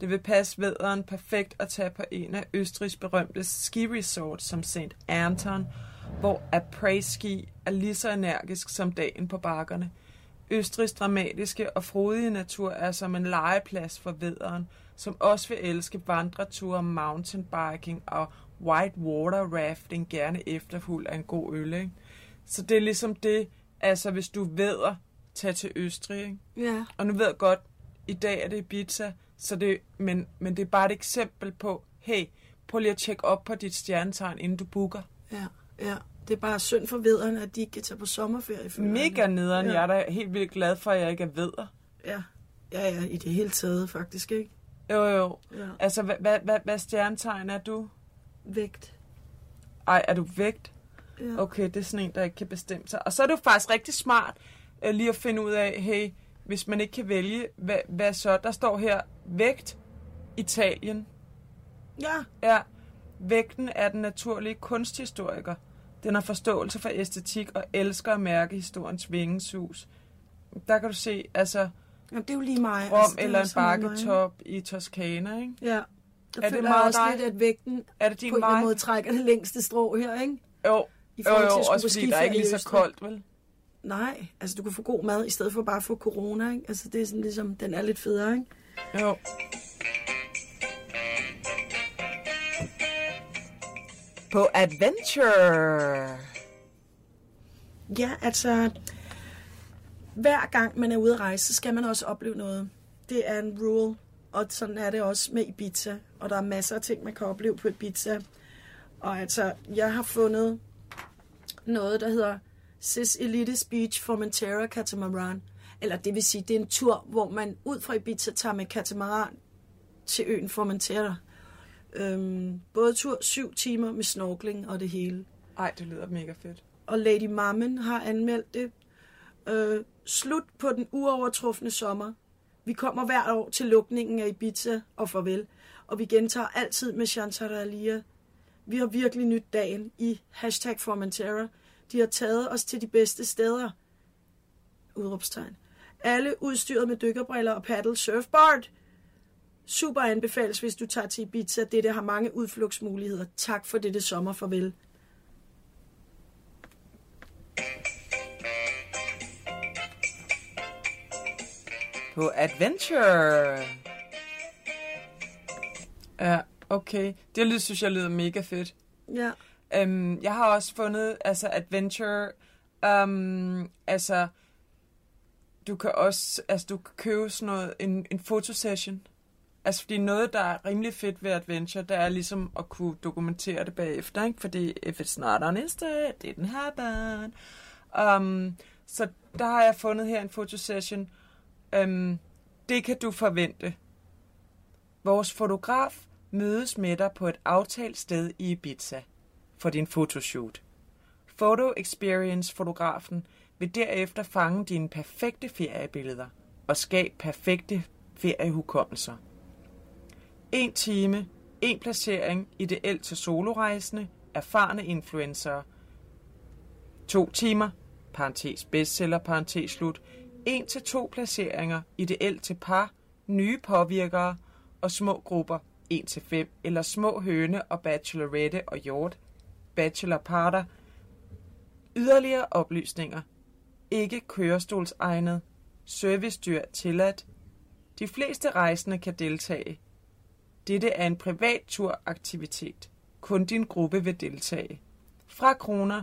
Det vil passe vederen perfekt at tage på en af Østrigs berømte ski-resorts som St. Anton, hvor après-ski er lige så energisk som dagen på bakkerne. Østrigs dramatiske og frodige natur er som en legeplads for vædderen, som også vil elske vandreture, mountainbiking og white water rafting, gerne efterfuld af en god øl. Ikke? Så det er ligesom det, altså hvis du vædder, tag til Østrig. Ikke? Ja. Og nu ved jeg godt, i dag er det Ibiza, så det, men, men det er bare et eksempel på, hey, prøv lige at tjekke op på dit stjernetegn, inden du booker. Ja, ja. Det er bare synd for vederne, at de ikke kan tage på sommerferie. jeg. Mega nederen. Ja. Jeg er da helt vildt glad for, at jeg ikke er vedder. Ja. ja, ja, i det hele taget faktisk, ikke? Jo, jo. Ja. Altså, hvad, hvad, hvad, hvad stjernetegn er du? Vægt. Ej, er du vægt? Ja. Okay, det er sådan en, der ikke kan bestemme sig. Og så er det jo faktisk rigtig smart øh, lige at finde ud af, hey, hvis man ikke kan vælge, hvad, hvad så? Der står her, vægt, Italien. Ja, Ja, vægten er den naturlige kunsthistoriker. Den har forståelse for æstetik og elsker at mærke historiens vingesus. Der kan du se, altså, Jamen, det er jo lige mig. Rom altså, er eller en mig. bakketop i Toskana, ikke? Ja. Der det er det meget også dig? lidt, at vægten Er det på din en eller anden vej? måde trækker det længste strå her, ikke? Jo, I jo, jo skulle også på fordi der er ikke lige så koldt, vel? Nej, altså du kan få god mad, i stedet for bare at få corona, ikke? Altså det er sådan ligesom, den er lidt federe, ikke? Jo. På adventure. Ja, altså, hver gang man er ude at rejse, så skal man også opleve noget. Det er en rule, og sådan er det også med Ibiza. Og der er masser af ting, man kan opleve på Ibiza. Og altså, jeg har fundet noget, der hedder Sis Elites Beach Formentera Catamaran. Eller det vil sige, det er en tur, hvor man ud fra Ibiza tager med katamaran til øen Formentera. Øhm, både tur syv timer med snorkling og det hele Ej, det lyder mega fedt. og Lady Mammen har anmeldt det. Øh, slut på den uovertrufne sommer. Vi kommer hvert år til lukningen af Ibiza og farvel, og vi gentager altid med Chantaria. Vi har virkelig nyt dagen i hashtag Formentera. De har taget os til de bedste steder. Udråbstegn. Alle udstyret med dykkerbriller og paddle surfboard. Super anbefales, hvis du tager til Ibiza. Dette har mange udflugtsmuligheder. Tak for dette sommer. Farvel. På adventure. Ja, okay. Det lyder, synes jeg lyder mega fedt. Ja. Um, jeg har også fundet, altså adventure, um, altså, du kan også, altså du kan købe sådan noget, en, en fotosession. Altså, fordi noget, der er rimelig fedt ved adventure, det er ligesom at kunne dokumentere det bagefter, ikke? Fordi if it's not on Insta, it didn't happen. Um, så der har jeg fundet her en fotosession. Um, det kan du forvente. Vores fotograf mødes med dig på et aftalt sted i Ibiza for din fotoshoot. Photo Experience-fotografen vil derefter fange dine perfekte feriebilleder og skabe perfekte feriehukommelser. En time, en placering, ideelt til solorejsende, erfarne influencer. To timer, parentes bestseller, parentes slut, en til to placeringer, ideelt til par, nye påvirkere og små grupper, 1 til 5, eller små høne og bachelorette og hjort, bachelorparter. Yderligere oplysninger. Ikke kørestolsegnet. Servicedyr tilladt. De fleste rejsende kan deltage. Dette er en privat turaktivitet. Kun din gruppe vil deltage. Fra kroner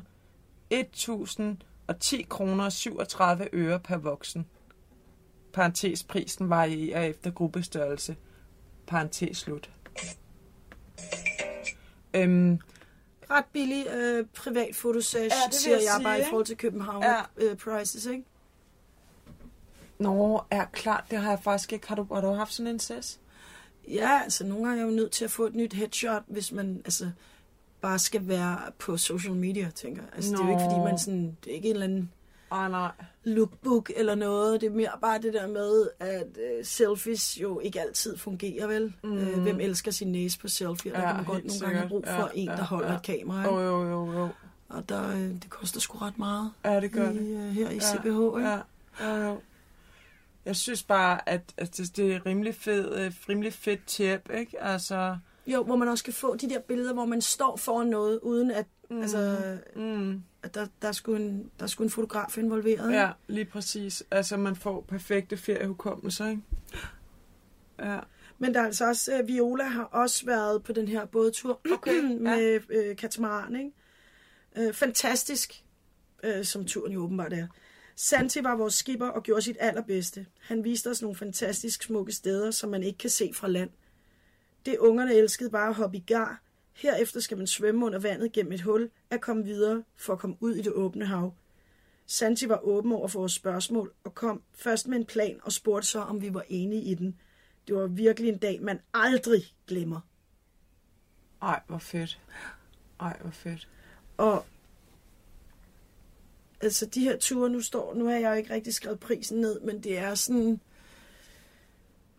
1010 kroner 37 øre per voksen. Parentes prisen varierer efter gruppestørrelse. Parentes slut. Øhm, Ret billig øh, privat fotosesh, Ja, det siger jeg jeg, sige, bare i ikke? forhold til København Ja. ja. øh, prices, ikke? nå, er klart, det har jeg faktisk ikke. Har du, har du haft sådan en ses? Ja, altså nogle gange er jo nødt til at få et nyt headshot, hvis man altså bare skal være på social media, tænker jeg. Altså, det er jo ikke, fordi Nå. man sådan, det er ikke en eller anden Ah, nej. lookbook eller noget. Det er mere bare det der med, at øh, selfies jo ikke altid fungerer, vel? Mm. Øh, hvem elsker sin næse på selfie? Og der Ja, kan man godt nogle gange have brug for Ja, en, der ja, holder ja. et kamera, Jo, ikke? jo, jo, jo. Og der, øh, det koster sgu ret meget Ja, det gør i, det. øh, her i Ja, CBH, ikke? Ja, jo, jo. Jeg synes bare, at, at det- det er rimelig fed, øh, rimelig fedt tip, ikke? Altså, Jo, hvor man også kan få de der billeder, hvor man står foran noget, uden at, mm. altså, mm, at der, der, er sgu en, der er sgu en fotograf involveret. ja, lige præcis. Altså, man får perfekte feriehukommelser, ikke? Ja. Men der er altså også, uh, Viola har også været på den her bådtur Okay, med øh, katamaran, ikke? Øh, fantastisk, øh, som turen jo åbenbart er. Santi var vores skipper og gjorde sit allerbedste. Han viste os nogle fantastisk smukke steder, som man ikke kan se fra land. Det ungerne elskede bare at hoppe i gar. Herefter skal man svømme under vandet gennem et hul, at komme videre for at komme ud i det åbne hav. Santi var åben over for vores spørgsmål og kom først med en plan og spurgte så, om vi var enige i den. Det var virkelig en dag, man aldrig glemmer. Ej, hvor fedt. Ej, hvor fedt. Og altså de her ture, nu står, nu har jeg jo ikke rigtig skrevet prisen ned, men det er sådan,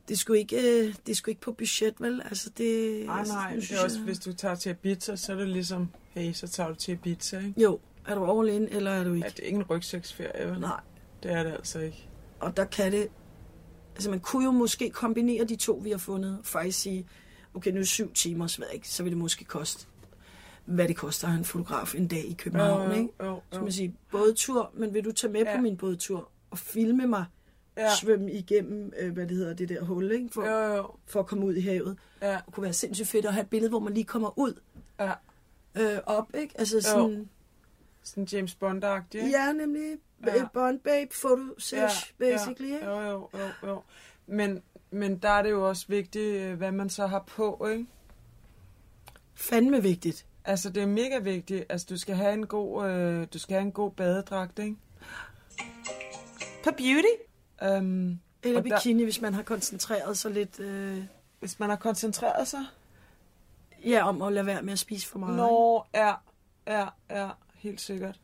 det skulle ikke, øh, det skulle ikke på budget, vel? Altså det, Ej, altså, nej, det er også, jeg- hvis du tager til Ibiza, så er det ligesom, hey, så tager du til Ibiza, ikke? Jo, er du all in, eller er du Ja, ikke? det er ikke en rygsæksferie, vel? Nej, Det er det altså ikke. og der kan det, altså man kunne jo måske kombinere de to, vi har fundet, og faktisk sige, okay, nu er syv timer, så ved jeg ikke, så vil det måske koste, hvad det koster en fotograf en dag i København, jo, ikke? jo, Så jo. man sige, bådtur, men vil du tage med ja. Ja. på min bådtur og filme mig Ja, svømme igennem, øh, hvad det hedder, det der hul, ikke? For, jo, jo. for at komme ud i havet. Ja, Det kunne være sindssygt fedt at have et billede, hvor man lige kommer ud ja. øh, op, ikke? Altså sådan, Sådan James Bond-agtig, ikke? ja, nemlig Ja. ja. Bond Babe photo sesh, basically, ja. ikke? Jo, jo, jo, jo. Men, men der er det jo også vigtigt, øh, hvad man så har på, ikke? Fandme vigtigt. Altså, det er mega vigtigt. Altså, du skal have en god, øh, du skal have en god badedragt, ikke? På beauty? Um, Eller Og der- bikini, hvis man har koncentreret sig lidt øh, hvis man har koncentreret sig. ja, om at lade være med at spise for meget. Nå, ja, ja, ja, helt sikkert.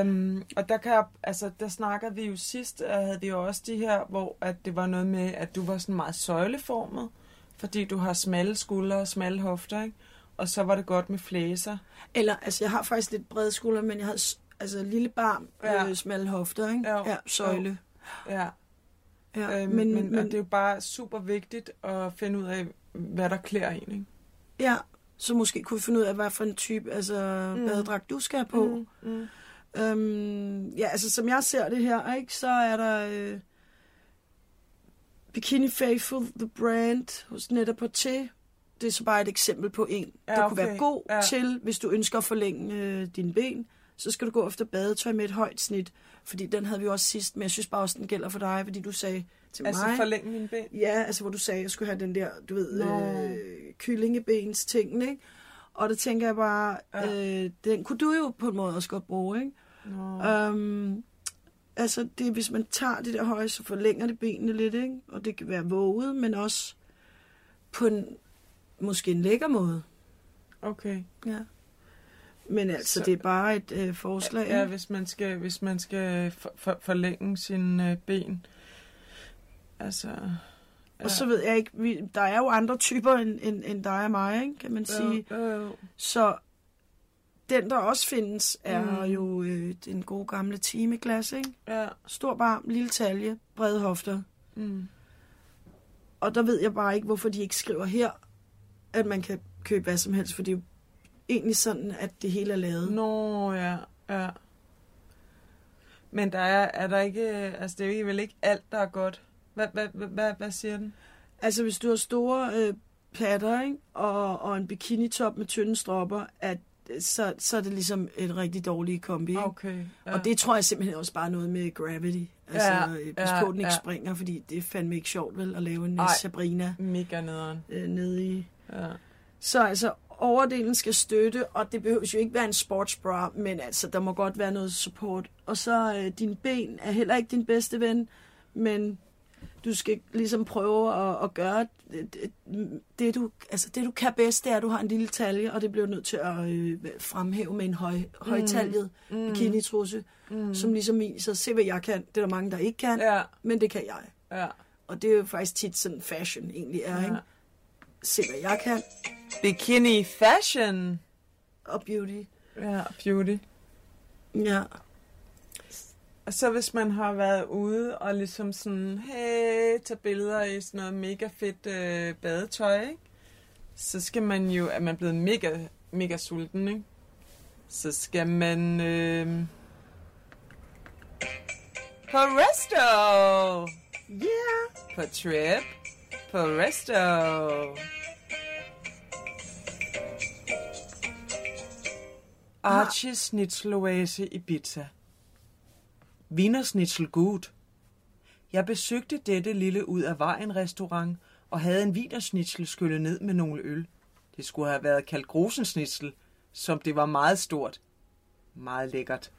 Um, og der kan jeg, altså, der snakker vi jo sidst, uh, havde vi jo også de her, hvor at det var noget med, at du var sådan meget søjleformet, fordi du har smalle skuldre og smalle hofter, ikke? Og så var det godt med flæser. Eller, altså, jeg har faktisk lidt brede skuldre, men jeg har s- altså lille barm, Ja. øh, smalle hofter, ikke? Jo, Ja, søjle. Ja, Ja, øhm, men, men, og det er jo bare super vigtigt at finde ud af, hvad der klæder en, ikke? Ja, så måske kunne vi finde ud af, hvad for en type altså, mm. badedragt du skal have på. Mm. Mm. Øhm, ja, altså som jeg ser det her, ikke, så er der øh, Bikini Faithful, The Brand hos Netta Porté. Det er så bare et eksempel på en, Ja, der kunne okay. være god Ja. til, hvis du ønsker at forlænge øh, dine ben. Så skal du gå efter badetøj med et højt snit. Fordi den havde vi også sidst, men jeg synes bare også, den gælder for dig, fordi du sagde til Altså mig... forlænge mine ben. Ja, altså hvor du sagde, at jeg skulle have den der, du ved, Nå. øh, kyllingebens ting, ikke? Og der tænker jeg bare, Ja. øh, den kunne du jo på en måde også godt bruge, ikke? Nå. Um, altså, det, hvis man tager det der høje, så forlænger det benene lidt, ikke? Og det kan være våget, men også på en, måske en lækker måde. Okay. Ja. Men altså, Så- det er bare et øh, forslag. Ja, ikke? hvis man skal, hvis man skal for, for, forlænge sine øh, ben. Altså... Ja. Og så ved jeg ikke, vi, der er jo andre typer end, end, end dig og mig, ikke? kan man sige. Jo, jo, jo. Så den, der også findes, er Mm. jo øh, den gode gamle timeglas, ikke? Ja. Stor barm, lille talje, brede hofter. Mm. Og der ved jeg bare ikke, hvorfor de ikke skriver her, at man kan købe hvad som helst, for det er jo egentlig sådan, at det hele er lavet. Nå, ja, ja. Men der er, er der ikke, altså det er jo vel ikke alt, der er godt. Hvad, hvad, hvad, hvad, hvad siger den? Altså, hvis du har store øh, patter, ikke? Og, og en bikinitop med tynde stropper, at, så, så er det ligesom en rigtig dårlig kombi. Ikke? Okay. Ja. Og det tror jeg simpelthen også bare noget med gravity. Altså, Ja, ja, pas ja, på, den ikke ja. springer, fordi det er fandme ikke sjovt, vel, at lave en. Ej. Sabrina Mega nederen. øh, nede i. Ja. Så altså, overdelen skal støtte, og det behøver jo ikke være en sportsbra, men altså, der må godt være noget support. Og så øh, din ben er heller ikke din bedste ven, men du skal ligesom prøve at, at gøre det, det, du, altså det, du kan bedst, det er, at du har en lille talje, og det bliver du nødt til at øh, fremhæve med en høj, højtaljet mm. Mm. bikini-trusse, mm. som ligesom viser, se hvad jeg kan. Det er der mange, der ikke kan, Ja, men det kan jeg. ja. Og det er jo faktisk tit sådan fashion egentlig er, Ja. ikke? Se hvad jeg kan, Bikini fashion. og beauty. Ja, beauty. Ja. Og så hvis man har været ude og ligesom sådan, hey, tage billeder i sådan noget mega fedt øh, badetøj, ikke? Så skal man jo, at man er blevet mega, mega sulten, ikke? Så skal man øh, på resto, Yeah! på trip, på resto. Archie ah. i Ibiza. Wiener Schnitzel gut. Jeg besøgte dette lille ud af vejen restaurant og havde en Wiener Schnitzel skyllet ned med nogle øl. Det skulle have været kaldt Grosensnitzel, som det var meget stort. Meget lækkert.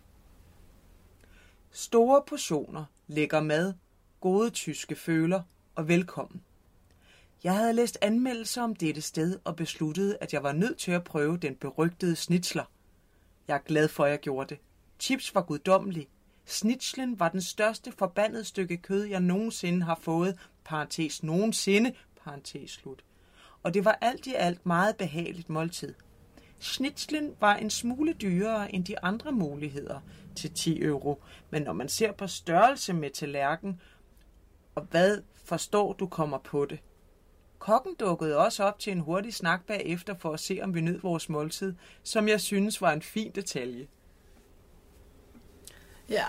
Store portioner, lækker mad, gode tyske føler og velkommen. Jeg havde læst anmeldelser om dette sted og besluttede, at jeg var nødt til at prøve den berygtede snitsler. Jeg er glad for, at jeg gjorde det. Chips var guddommelig. Snitslen var den største forbandede stykke kød, jeg nogensinde har fået, parentes nogensinde, parentes slut. Og det var alt i alt meget behageligt måltid. Snitslen var en smule dyrere end de andre muligheder til 10 euro, men når man ser på størrelse med tallerken, og hvad forstår du kommer på det. Kokken dukkede også op til en hurtig snak bagefter for at se, om vi nød vores måltid, som jeg synes var en fin detalje. Ja.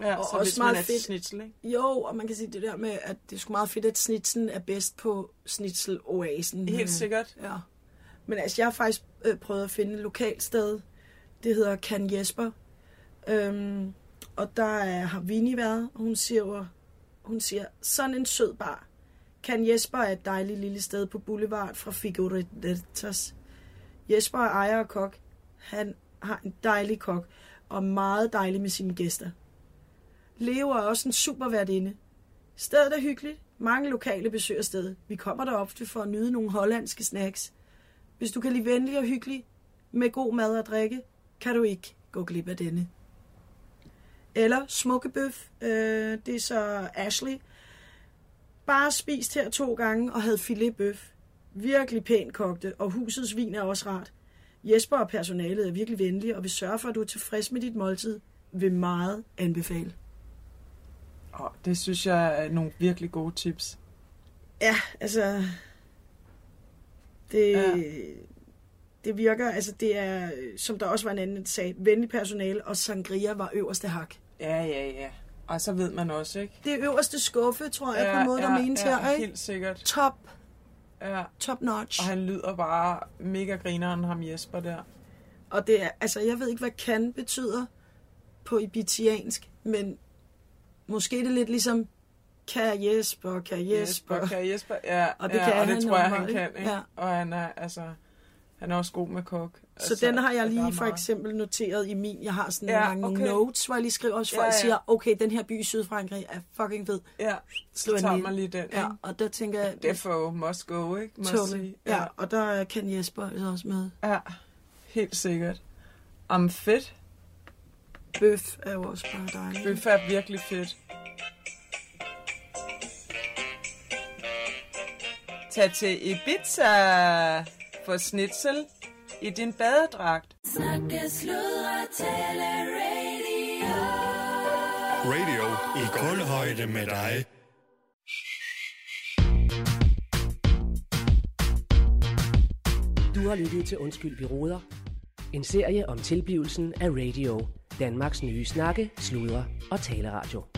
Ja, Og så også meget er fedt. snitsel, ikke? Jo, og man kan sige det der med, at det er sgu meget fedt, at snitsen er bedst på snitseloasen. Helt sikkert. Ja. Men altså, jeg har faktisk øh, prøvet at finde et lokalt sted. Det hedder Kan Jesper. Øhm, og der er, har Vinnie været, og hun siger, hun siger, sådan en sød bar. Kan Jesper er et dejligt lille sted på Boulevard fra Figuritas. Jesper er ejer og kok. Han har en dejlig kok, og meget dejlig med sine gæster. Leo er også en super værtinde. Stedet er hyggeligt. Mange lokale besøger stedet. Vi kommer der ofte for at nyde nogle hollandske snacks. Hvis du kan lide venlig og hyggelig med god mad og drikke, kan du ikke gå glip af denne. Eller smukkebøf. Øh, det er så Ashley. Bare spist her to gange og havde filetbøf. Virkelig pænt kogte, og husets vin er også rart. Jesper og personalet er virkelig venlige og vil sørge for, at du er tilfreds med dit måltid. Vil meget anbefale. Oh, det synes jeg er nogle virkelig gode tips. Ja, altså... Det, Ja. ja. det virker, altså det er, som der også var en anden, der sagde, venlig personale, og sangria var øverste hak. Ja, ja, ja. Og så ved man også, ikke? Det er øverste skuffe, tror jeg, på en måde, der menes ja, her, ikke? helt sikkert. Top, Ja. top notch. Og han lyder bare mega grineren, ham Jesper der. Og det er, altså, jeg ved ikke, hvad kan betyder på ibitiansk, men måske er det lidt ligesom, kan Jesper, kan Jesper. Jesper, kan Jesper. Ja, Og det ja, kan og det han tror jeg, han kan, ikke? Ja. Og han er, altså, han er også god med kok. Så altså, den har jeg er lige for eksempel noteret i min. Jeg har sådan Ja, nogle okay. notes, hvor jeg lige skriver, også folk Ja, ja. siger, okay, den her by i Sydfrankrig er fucking fed. Ja, Slå så tager lige. man lige den, Ja, og der tænker jeg, Defo must go, ikke? Must totally. sige. Ja, og der kan Jesper også med. ja, helt sikkert. Om fedt. Bøf er jo også bare dejligt. Bøf er virkelig fedt. Tag til Ibiza for snitsel i din badedragt. Snakke, sludre, tale, radio. Radio i kulhøjde med dig. Du har lyttet til Undskyld, vi råder. En serie om tilblivelsen af radio. Danmarks nye snakke, sludre og taleradio.